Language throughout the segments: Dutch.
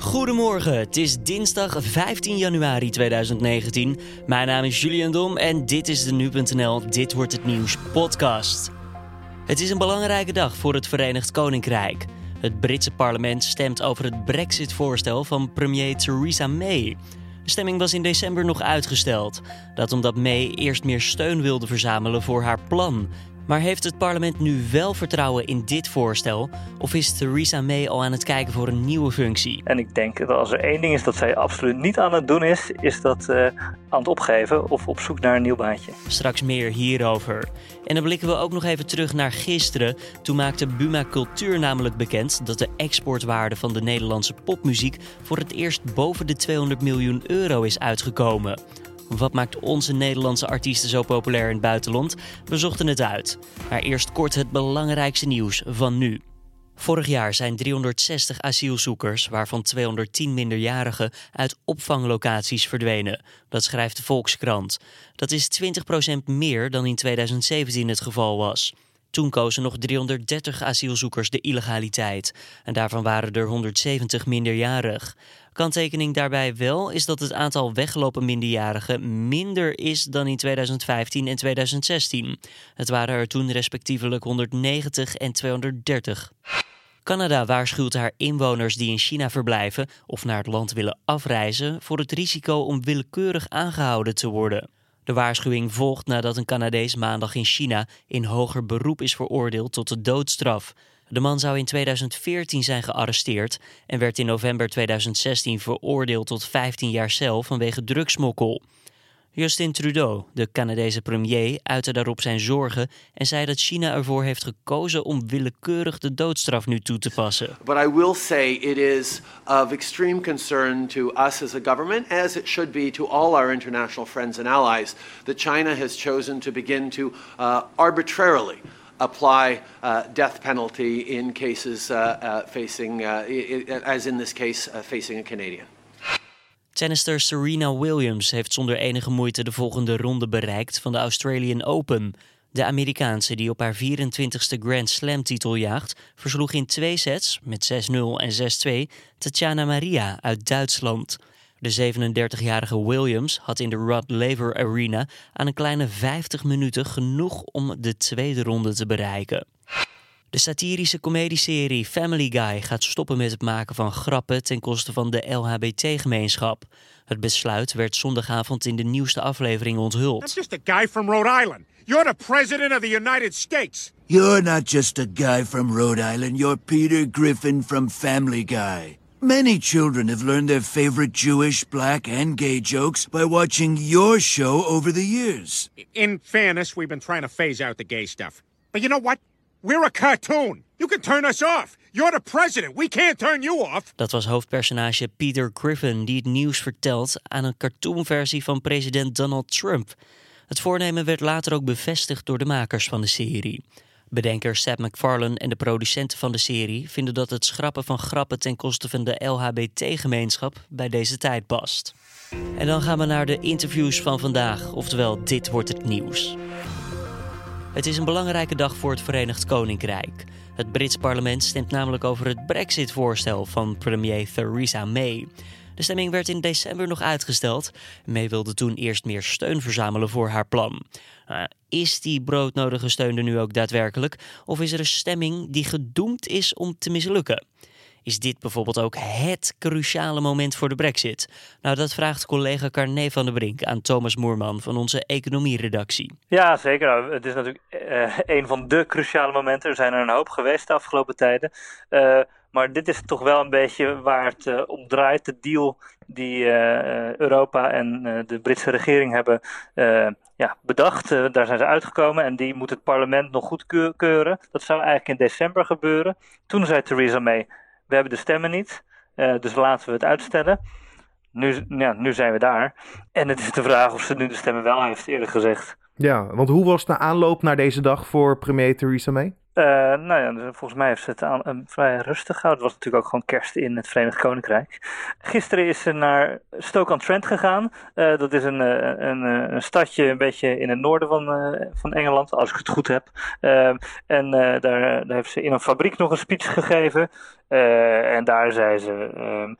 Goedemorgen, het is dinsdag 15 januari 2019. Mijn naam is Julian Dom en dit is de Nu.nl Dit Wordt Het Nieuws podcast. Het is een belangrijke dag voor het Verenigd Koninkrijk. Het Britse parlement stemt over het Brexit-voorstel van premier Theresa May. De stemming was in december nog uitgesteld. Dat omdat May eerst meer steun wilde verzamelen voor haar plan. Maar heeft het parlement nu wel vertrouwen in dit voorstel? Of is Theresa May al aan het kijken voor een nieuwe functie? En ik denk dat als er één ding is dat zij absoluut niet aan het doen is, is dat uh, aan het opgeven of op zoek naar een nieuw baantje. Straks meer hierover. En dan blikken we ook nog even terug naar gisteren. Toen maakte Buma Cultuur namelijk bekend dat de exportwaarde van de Nederlandse popmuziek voor het eerst boven de 200 miljoen euro is uitgekomen. Wat maakt onze Nederlandse artiesten zo populair in het buitenland? We zochten het uit. Maar eerst kort het belangrijkste nieuws van nu. Vorig jaar zijn 360 asielzoekers, waarvan 210 minderjarigen, uit opvanglocaties verdwenen. Dat schrijft de Volkskrant. Dat is 20% meer dan in 2017 het geval was. Toen kozen nog 330 asielzoekers de illegaliteit. En daarvan waren er 170 minderjarig. Kanttekening daarbij wel is dat het aantal weggelopen minderjarigen minder is dan in 2015 en 2016. Het waren er toen respectievelijk 190 en 230. Canada waarschuwt haar inwoners die in China verblijven of naar het land willen afreizen voor het risico om willekeurig aangehouden te worden. De waarschuwing volgt nadat een Canadees maandag in China in hoger beroep is veroordeeld tot de doodstraf. De man zou in 2014 zijn gearresteerd en werd in november 2016 veroordeeld tot 15 jaar cel vanwege drugsmokkel. Justin Trudeau, de Canadese premier, uitte daarop zijn zorgen en zei dat China ervoor heeft gekozen om willekeurig de doodstraf nu toe te passen. But I will say it is of extreme concern to us as a government, as it should be to all our international friends and allies, that China has chosen to begin to uh, arbitrarily apply uh, death penalty in cases uh, uh facing, uh, as in this case, facing a Canadian. Tennister Serena Williams heeft zonder enige moeite de volgende ronde bereikt van de Australian Open. De Amerikaanse, die op haar 24ste Grand Slam titel jaagt, versloeg in twee sets met 6-0 en 6-2 Tatjana Maria uit Duitsland. De 37-jarige Williams had in de Rod Laver Arena aan een kleine 50 minuten genoeg om de tweede ronde te bereiken. De satirische comedieserie Family Guy gaat stoppen met het maken van grappen ten koste van de LHBT-gemeenschap. Het besluit werd zondagavond in de nieuwste aflevering onthuld. That's just a guy from Rhode Island. You're the president of the United States. You're not just a guy from Rhode Island. You're Peter Griffin from Family Guy. Many children have learned their favorite Jewish, black, and gay jokes by watching your show over the years. In fairness, we've been trying to phase out the gay stuff. But you know what? We're a cartoon. You can turn us off. You're the president. We can't turn you off. Dat was hoofdpersonage Peter Griffin die het nieuws vertelt aan een cartoonversie van president Donald Trump. Het voornemen werd later ook bevestigd door de makers van de serie. Bedenker Seth MacFarlane en de producenten van de serie vinden dat het schrappen van grappen ten koste van de LHBT-gemeenschap bij deze tijd past. En dan gaan we naar de interviews van vandaag, oftewel dit wordt het nieuws. Het is een belangrijke dag voor het Verenigd Koninkrijk. Het Brits parlement stemt namelijk over het Brexit-voorstel van premier Theresa May. De stemming werd in december nog uitgesteld. May wilde toen eerst meer steun verzamelen voor haar plan. Nou, is die broodnodige steun er nu ook daadwerkelijk? Of is er een stemming die gedoemd is om te mislukken? Is dit bijvoorbeeld ook het cruciale moment voor de Brexit? Nou, dat vraagt collega Carne van der Brink aan Thomas Moerman van onze economieredactie. Ja, zeker. Nou, het is natuurlijk uh, een van de cruciale momenten. Er zijn er een hoop geweest de afgelopen tijden. Uh, maar dit is toch wel een beetje waar het uh, om draait. De deal die Europa en de Britse regering hebben ja, bedacht. daar zijn ze uitgekomen en die moet het parlement nog goedkeuren. Dat zou eigenlijk in december gebeuren. Toen zei Theresa May, we hebben de stemmen niet, dus laten we het uitstellen. Nu, ja, nu zijn we daar. En het is de vraag of ze nu de stemmen wel heeft, eerlijk gezegd. Ja, want hoe was de aanloop naar deze dag voor premier Theresa May? Uh, nou ja, dus volgens mij heeft ze het aan, um, vrij rustig gehouden. Het was natuurlijk ook gewoon kerst in het Verenigd Koninkrijk. Gisteren is ze naar Stoke-on-Trent gegaan. Uh, dat is een, een, een, stadje een beetje in het noorden van, van Engeland, als ik het goed heb. Ehm, en daar, daar, heeft ze in een fabriek nog een speech gegeven. en daar zei ze, um,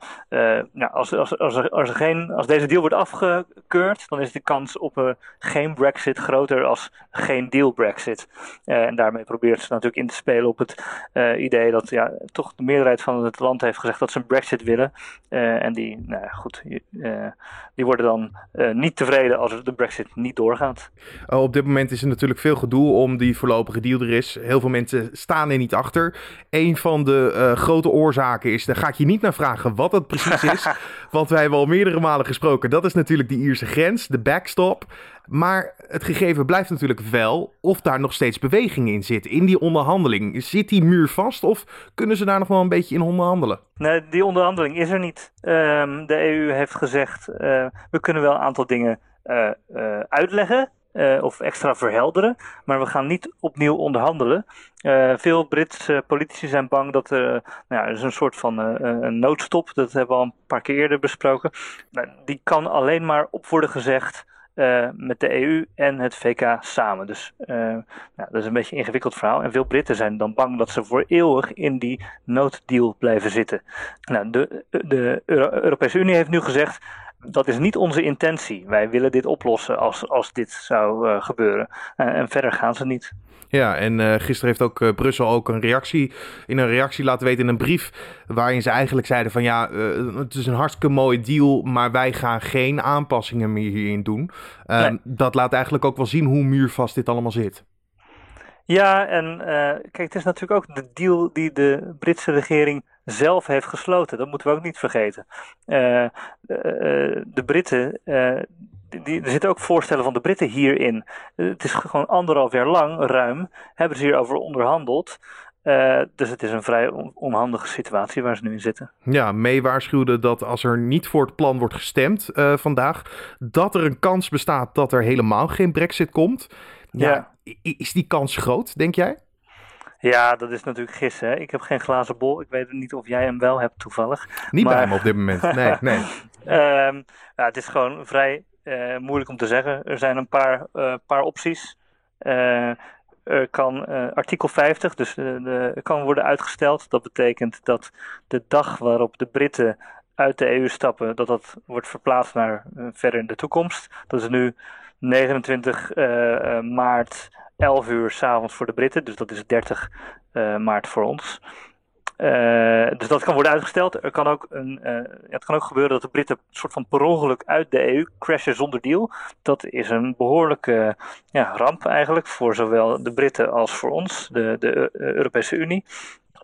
nou, als, als, als, als, er geen, als deze deal wordt afgekeurd, dan is de kans op een geen brexit groter als geen deal brexit. en daarmee probeert ze natuurlijk in te spelen op het uh, idee dat ja, toch de meerderheid van het land heeft gezegd dat ze een brexit willen. Uh, en die, nou ja, goed, uh, die worden dan niet tevreden als de brexit niet doorgaat. Oh, op dit moment is er natuurlijk veel gedoe om die voorlopige deal er is. Heel veel mensen staan er niet achter. Een van de grote oorzaken is, daar ga ik je niet naar vragen wat het precies is. want wij hebben al meerdere malen gesproken. Dat is natuurlijk die Ierse grens, de backstop. Maar het gegeven blijft natuurlijk wel of daar nog steeds beweging in zit. In die onderhandeling. Zit die muur vast of kunnen ze daar nog wel een beetje in onderhandelen? Nee, die onderhandeling is er niet. Um, de EU heeft gezegd, uh, we kunnen wel een aantal dingen uh, uh, uitleggen. of extra verhelderen, maar we gaan niet opnieuw onderhandelen. veel Britse politici zijn bang dat er, nou ja, is een soort van een noodstop, dat hebben we al een paar keer eerder besproken. Nou, die kan alleen maar op worden gezegd uh, met de EU en het VK samen. Dus uh, nou, dat is een beetje een ingewikkeld verhaal. En veel Britten zijn dan bang dat ze voor eeuwig in die nooddeal blijven zitten. Nou, de, de Euro Europese Unie heeft nu gezegd. Dat is niet onze intentie. Wij willen dit oplossen als, als dit zou uh, gebeuren. en verder gaan ze niet. Ja, en uh, gisteren heeft ook uh, Brussel ook een reactie, in een reactie laten weten in een brief, waarin ze eigenlijk zeiden van ja, uh, het is een hartstikke mooie deal, maar wij gaan geen aanpassingen meer hierin doen. Nee. Dat laat eigenlijk ook wel zien hoe muurvast dit allemaal zit. Ja, en kijk, het is natuurlijk ook de deal die de Britse regering zelf heeft gesloten. Dat moeten we ook niet vergeten. de Britten die, er zitten ook voorstellen van de Britten hierin. Het is gewoon anderhalf jaar lang, ruim, hebben ze hierover onderhandeld. Uh, dus het is een vrij on onhandige situatie waar ze nu in zitten. Ja, May waarschuwde dat als er niet voor het plan wordt gestemd uh, vandaag, dat er een kans bestaat dat er helemaal geen brexit komt. Ja, ja. Is die kans groot, denk jij? Ja, dat is natuurlijk gissen. Hè? Ik heb geen glazen bol. Ik weet niet of jij hem wel hebt toevallig. Niet maar... bij hem op dit moment. Nee, nee. um, ja, het is gewoon vrij moeilijk om te zeggen. Er zijn een paar, uh, paar opties. Uh, er kan artikel 50, dus de, kan worden uitgesteld. Dat betekent dat de dag waarop de Britten uit de EU stappen, dat dat wordt verplaatst naar verder in de toekomst. Dat is nu 29 maart, 11 uur s'avonds voor de Britten, dus dat is 30 maart voor ons. Uh, dus dat kan worden uitgesteld. Er kan ook een, uh, het kan ook gebeuren dat de Britten een soort van per ongeluk uit de EU crashen zonder deal. Dat is een behoorlijke ja, ramp eigenlijk voor zowel de Britten als voor ons, de, de Europese Unie.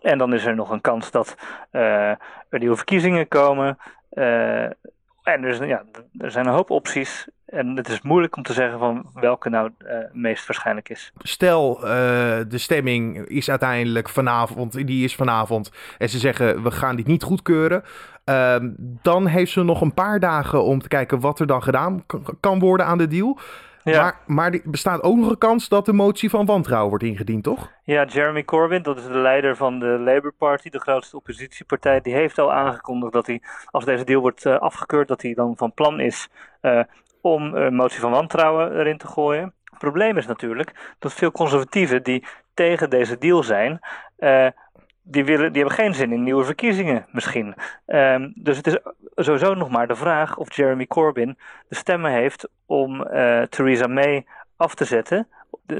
En dan is er nog een kans dat uh, er nieuwe verkiezingen komen. En is, ja, er zijn een hoop opties. En het is moeilijk om te zeggen van welke nou uh, meest waarschijnlijk is. Stel, uh, de stemming is uiteindelijk vanavond, die is vanavond. En ze zeggen, we gaan dit niet goedkeuren. Uh, dan heeft ze nog een paar dagen om te kijken wat er dan gedaan kan worden aan de deal. Ja. Maar, maar er bestaat ook nog een kans dat de motie van wantrouwen wordt ingediend, toch? Ja, Jeremy Corbyn, dat is de leider van de Labour Party, de grootste oppositiepartij, die heeft al aangekondigd dat hij, als deze deal wordt uh, afgekeurd, dat hij dan van plan is uh, om een motie van wantrouwen erin te gooien. Het probleem is natuurlijk dat veel conservatieven die tegen deze deal zijn, uh, die, willen, die hebben geen zin in nieuwe verkiezingen misschien. Um, dus het is sowieso nog maar de vraag of Jeremy Corbyn de stemmen heeft om uh, Theresa May af te zetten.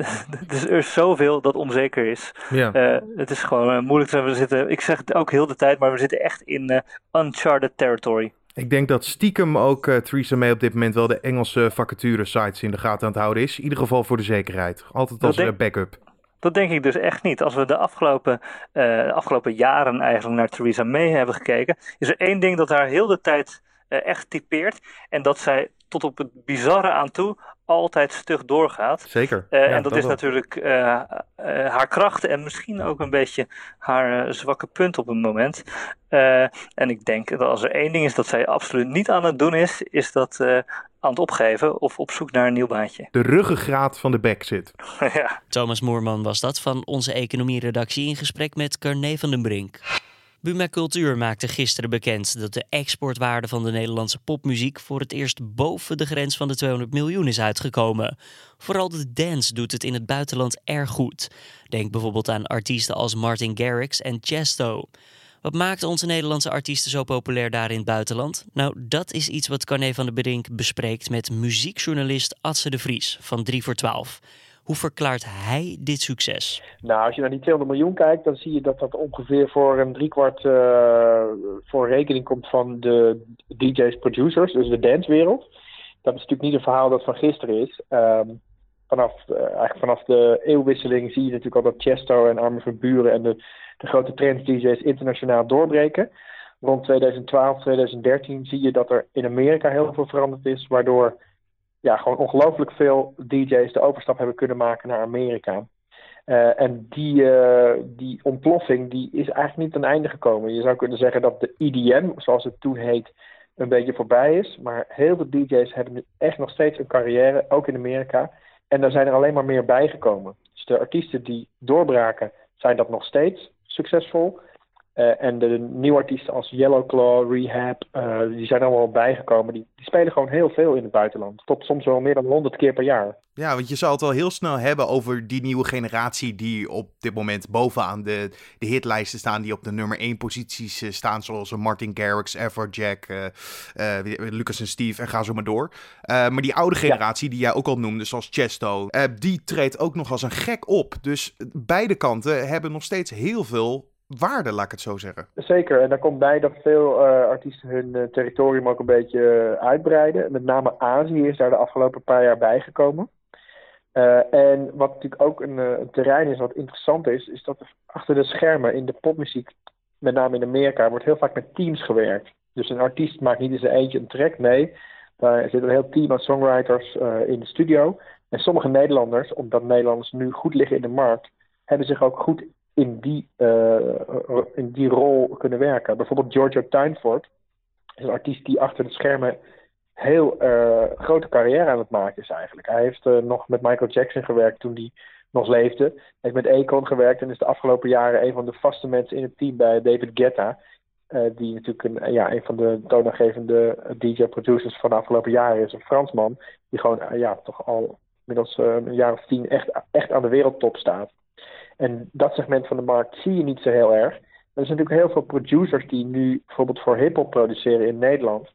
Dus er is zoveel dat onzeker is. Ja. Uh, het is gewoon moeilijk. We zitten, ik zeg het ook heel de tijd, maar we zitten echt in uncharted territory. Ik denk dat stiekem ook uh, Theresa May op dit moment wel de Engelse vacature-sites in de gaten aan het houden is. In ieder geval voor de zekerheid. Altijd als denk, backup. Dat denk ik dus echt niet. Als we de afgelopen, uh, afgelopen jaren eigenlijk naar Theresa May hebben gekeken, is er één ding dat haar heel de tijd uh, echt typeert. En dat zij tot op het bizarre aan toe altijd stug doorgaat. Zeker. Uh, ja, en dat, dat is wel. natuurlijk uh, uh, haar kracht en misschien ook een beetje haar zwakke punt op een moment. en ik denk dat als er één ding is dat zij absoluut niet aan het doen is, is dat aan het opgeven of op zoek naar een nieuw baantje. De ruggengraat van de Brexit. ja. Thomas Moerman was dat van onze economieredactie in gesprek met Carne van den Brink. Buma Cultuur maakte gisteren bekend dat de exportwaarde van de Nederlandse popmuziek voor het eerst boven de grens van de 200 miljoen is uitgekomen. Vooral de dance doet het in het buitenland erg goed. Denk bijvoorbeeld aan artiesten als Martin Garrix en Chesto. Wat maakt onze Nederlandse artiesten zo populair daar in het buitenland? Nou, dat is iets wat Carne van der Brink bespreekt met muziekjournalist Atse de Vries van 3 voor 12. Hoe verklaart hij dit succes? Nou, als je naar die 200 miljoen kijkt, dan zie je dat dat ongeveer voor een driekwart uh, voor rekening komt van de DJ's, producers, dus de dancewereld. Dat is natuurlijk niet een verhaal dat van gisteren is. Um, vanaf, uh, eigenlijk vanaf de eeuwwisseling zie je natuurlijk al dat Chesto en Armin van Buren en de, de grote trends DJ's internationaal doorbreken. Rond 2012, 2013 zie je dat er in Amerika heel veel veranderd is, waardoor ja, gewoon ongelooflijk veel DJ's de overstap hebben kunnen maken naar Amerika. Uh, en die, uh, die ontploffing die is eigenlijk niet ten einde gekomen. Je zou kunnen zeggen dat de EDM, zoals het toen heet, een beetje voorbij is. Maar heel veel DJ's hebben nu echt nog steeds een carrière, ook in Amerika. En daar zijn er alleen maar meer bijgekomen. Dus de artiesten die doorbraken, zijn dat nog steeds succesvol. Uh, en de, nieuwe artiesten als Yellowclaw, Rehab, uh, die zijn allemaal bijgekomen. Die, die, spelen gewoon heel veel in het buitenland. Tot soms wel meer dan 100 keer per jaar. Ja, want je zal het wel heel snel hebben over die nieuwe generatie die op dit moment bovenaan de, de hitlijsten staan. Die op de nummer 1 posities uh, staan. Zoals Martin Garrix, Everjack, Lucas en Steve en ga zo maar door. maar die oude generatie ja. die jij ook al noemde, zoals Chesto, die treedt ook nog als een gek op. Dus beide kanten hebben nog steeds heel veel waarde, laat ik het zo zeggen. Zeker, en daar komt bij dat veel uh, artiesten hun uh, territorium ook een beetje uh, uitbreiden. Met name Azië is daar de afgelopen paar jaar bijgekomen. en wat natuurlijk ook een, terrein is wat interessant is, is dat er achter de schermen in de popmuziek, met name in Amerika, wordt heel vaak met teams gewerkt. Dus een artiest maakt niet in zijn eentje een track, nee. Daar zit een heel team aan songwriters in de studio. En sommige Nederlanders, omdat Nederlanders nu goed liggen in de markt, hebben zich ook goed in die, uh, in die rol kunnen werken. Bijvoorbeeld Giorgio Tuinfort is een artiest die achter de schermen heel uh, grote carrière aan het maken is eigenlijk. Hij heeft uh, nog met Michael Jackson gewerkt toen hij nog leefde. Hij heeft met Akon gewerkt en is de afgelopen jaren een van de vaste mensen in het team bij David Guetta. die natuurlijk een, ja, een van de toonaangevende DJ-producers van de afgelopen jaren is. Een Fransman die gewoon ja, toch al inmiddels een jaar of tien echt, echt aan de wereldtop staat. En dat segment van de markt zie je niet zo heel erg. Er zijn natuurlijk heel veel producers die nu bijvoorbeeld voor hip-hop produceren in Nederland.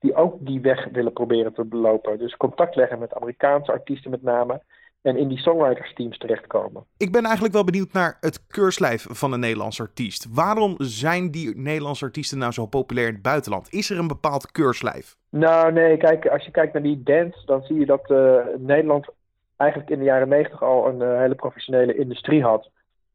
Die ook die weg willen proberen te belopen. Dus contact leggen met Amerikaanse artiesten met name. En in die songwriters teams terechtkomen. Ik ben eigenlijk wel benieuwd naar het keurslijf van een Nederlandse artiest. Waarom zijn die Nederlandse artiesten nou zo populair in het buitenland? Is er een bepaald keurslijf? Nou nee, kijk, als je kijkt naar die dance, dan zie je dat uh, Nederland eigenlijk in de jaren negentig al een uh, hele professionele industrie had.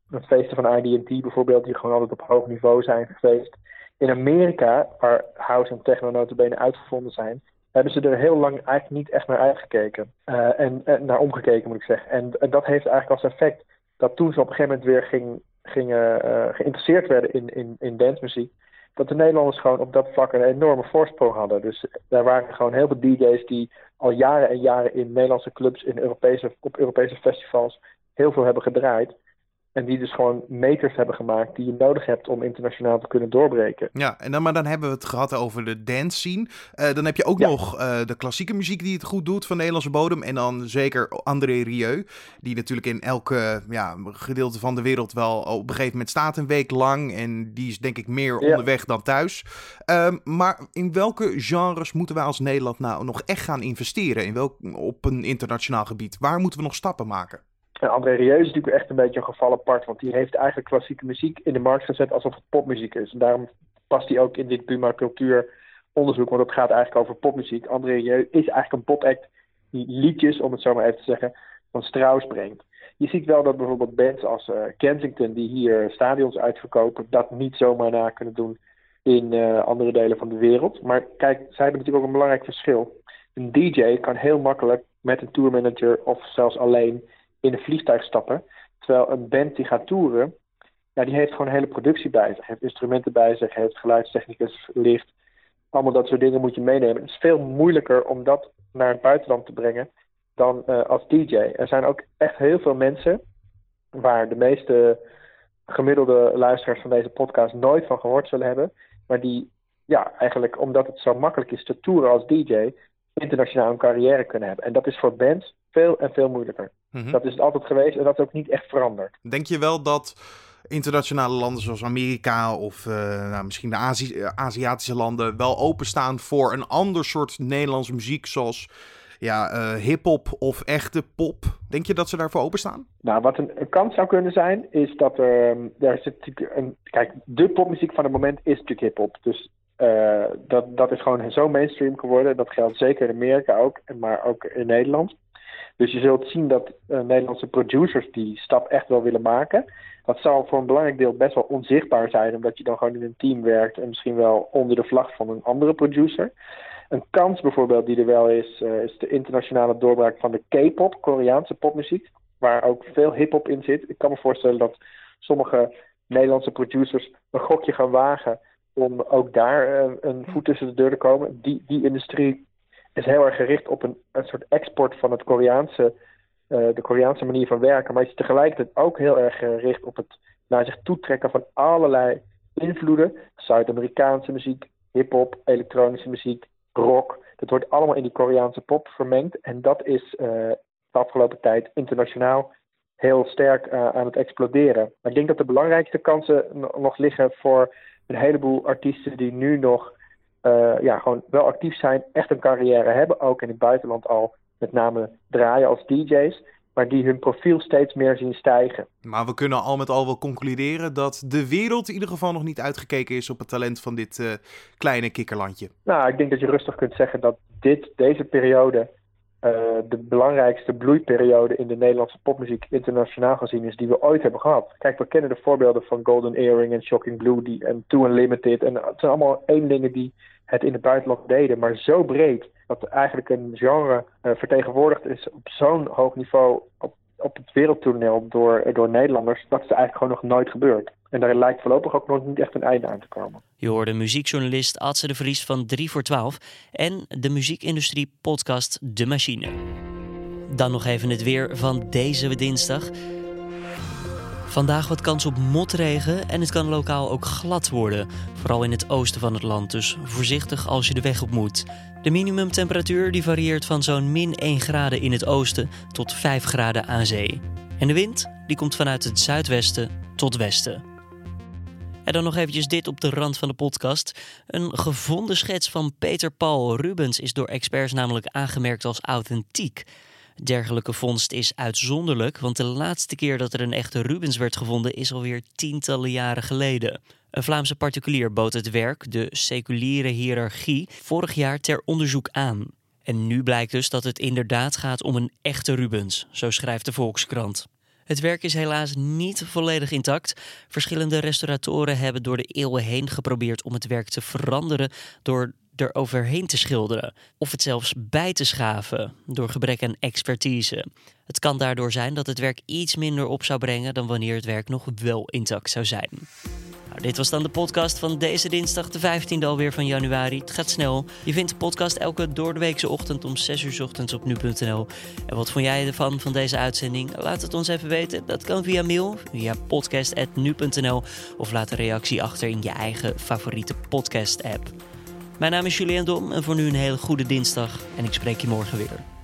Met feesten van IDT bijvoorbeeld, die gewoon altijd op hoog niveau zijn geweest. In Amerika, waar house en techno notabene uitgevonden zijn, hebben ze er heel lang eigenlijk niet echt naar uitgekeken. Uh, en, naar omgekeken moet ik zeggen. En, dat heeft eigenlijk als effect dat toen ze op een gegeven moment weer ging, gingen, uh, geïnteresseerd werden in, in, in dancemuziek, dat de Nederlanders gewoon op dat vlak een enorme voorsprong hadden. Dus daar waren gewoon heel veel DJ's die al jaren en jaren in Nederlandse clubs, in Europese, op Europese festivals, heel veel hebben gedraaid. En die dus gewoon meters hebben gemaakt die je nodig hebt om internationaal te kunnen doorbreken. Ja, en dan, maar dan hebben we het gehad over de dance scene. Uh, dan heb je ook ja. nog uh, de klassieke muziek die het goed doet van Nederlandse bodem. En dan zeker André Rieu, die natuurlijk in elke ja, gedeelte van de wereld wel op een gegeven moment staat een week lang. En die is denk ik meer ja. onderweg dan thuis. Uh, maar in welke genres moeten wij als Nederland nou nog echt gaan investeren? In welk, op een internationaal gebied? Waar moeten we nog stappen maken? En André Rieu is natuurlijk echt een beetje een geval apart, want die heeft eigenlijk klassieke muziek in de markt gezet alsof het popmuziek is. En daarom past hij ook in dit Puma Cultuur onderzoek, want het gaat eigenlijk over popmuziek. André Rieu is eigenlijk een popact die liedjes, om het zo maar even te zeggen, van Strauss brengt. Je ziet wel dat bijvoorbeeld bands als uh, Kensington, die hier stadions uitverkopen, dat niet zomaar na kunnen doen in uh, andere delen van de wereld. Maar kijk, zij hebben natuurlijk ook een belangrijk verschil. Een DJ kan heel makkelijk met een tourmanager of zelfs alleen in een vliegtuig stappen. Terwijl een band die gaat toeren, ja, die heeft gewoon een hele productie bij zich. Heeft instrumenten bij zich, heeft geluidstechnicus, licht. allemaal dat soort dingen moet je meenemen. Het is veel moeilijker om dat naar het buitenland te brengen dan uh, als DJ. Er zijn ook echt heel veel mensen waar de meeste gemiddelde luisteraars van deze podcast nooit van gehoord zullen hebben, maar die ja, eigenlijk omdat het zo makkelijk is te toeren als DJ, internationaal een carrière kunnen hebben. En dat is voor bands veel en veel moeilijker. Mhm. Dat is het altijd geweest en dat is ook niet echt veranderd. Denk je wel dat internationale landen zoals Amerika of uh, nou, misschien de Azi Aziatische landen wel openstaan voor een ander soort Nederlandse muziek, zoals ja, uh, hip-hop of echte pop? Denk je dat ze daarvoor openstaan? Nou, wat een, een kans zou kunnen zijn, is dat er. er zit een. Kijk, de popmuziek van het moment is natuurlijk hip-hop. Dus uh, dat, dat is gewoon zo mainstream geworden. Dat geldt zeker in Amerika ook, maar ook in Nederland. Dus je zult zien dat uh, Nederlandse producers die stap echt wel willen maken. Dat zal voor een belangrijk deel best wel onzichtbaar zijn, omdat je dan gewoon in een team werkt en misschien wel onder de vlag van een andere producer. Een kans bijvoorbeeld die er wel is, uh, is de internationale doorbraak van de K-pop, Koreaanse popmuziek, waar ook veel hip-hop in zit. Ik kan me voorstellen dat sommige Nederlandse producers een gokje gaan wagen om ook daar uh, een voet tussen de deur te komen. Die, die industrie is heel erg gericht op een, een soort export van het Koreaanse, uh, de Koreaanse manier van werken, maar is tegelijkertijd ook heel erg gericht op het naar zich toetrekken van allerlei invloeden. Zuid-Amerikaanse muziek, hip-hop, elektronische muziek, rock. Dat wordt allemaal in die Koreaanse pop vermengd. En dat is uh, de afgelopen tijd internationaal heel sterk uh, aan het exploderen. Maar ik denk dat de belangrijkste kansen nog liggen voor een heleboel artiesten die nu nog uh, ja, gewoon wel actief zijn, echt een carrière hebben, ook in het buitenland al met name draaien als DJ's, maar die hun profiel steeds meer zien stijgen. Maar we kunnen al met al wel concluderen dat de wereld in ieder geval nog niet uitgekeken is op het talent van dit uh, kleine kikkerlandje. Nou, ik denk dat je rustig kunt zeggen dat dit, deze periode de belangrijkste bloeiperiode in de Nederlandse popmuziek internationaal gezien is die we ooit hebben gehad. Kijk, we kennen de voorbeelden van Golden Earring en Shocking Blue die, en Too Unlimited. En het zijn allemaal één dingen die het in het buitenland deden, maar zo breed dat eigenlijk een genre uh, vertegenwoordigd is op zo'n hoog niveau op, op het wereldtoneel door, door Nederlanders, dat is eigenlijk gewoon nog nooit gebeurd. En daar lijkt voorlopig ook nog niet echt een einde aan te komen. Je hoorde muziekjournalist Adse de Vries van 3 voor 12 en de muziekindustrie podcast De Machine. Dan nog even het weer van deze dinsdag. Vandaag wat kans op motregen en het kan lokaal ook glad worden. Vooral in het oosten van het land, dus voorzichtig als je de weg op moet. De minimumtemperatuur die varieert van zo'n min 1 graden in het oosten tot 5 graden aan zee. En de wind die komt vanuit het zuidwesten tot westen. En dan nog eventjes dit op de rand van de podcast. Een gevonden schets van Peter Paul Rubens is door experts namelijk aangemerkt als authentiek. Dergelijke vondst is uitzonderlijk, want de laatste keer dat er een echte Rubens werd gevonden is alweer tientallen jaren geleden. Een Vlaamse particulier bood het werk, de seculiere hiërarchie, vorig jaar ter onderzoek aan. En nu blijkt dus dat het inderdaad gaat om een echte Rubens, zo schrijft de Volkskrant. Het werk is helaas niet volledig intact. Verschillende restauratoren hebben door de eeuwen heen geprobeerd om het werk te veranderen door er overheen te schilderen of het zelfs bij te schaven door gebrek aan expertise. Het kan daardoor zijn dat het werk iets minder op zou brengen dan wanneer het werk nog wel intact zou zijn. Nou, dit was dan de podcast van deze dinsdag, de 15e alweer van januari. Het gaat snel. Je vindt de podcast elke doordeweekse ochtend om 6 uur ochtends op nu.nl. En wat vond jij ervan van deze uitzending? Laat het ons even weten. Dat kan via mail, via podcast.nu.nl of laat een reactie achter in je eigen favoriete podcast-app. Mijn naam is Julian Dom en voor nu een hele goede dinsdag en ik spreek je morgen weer.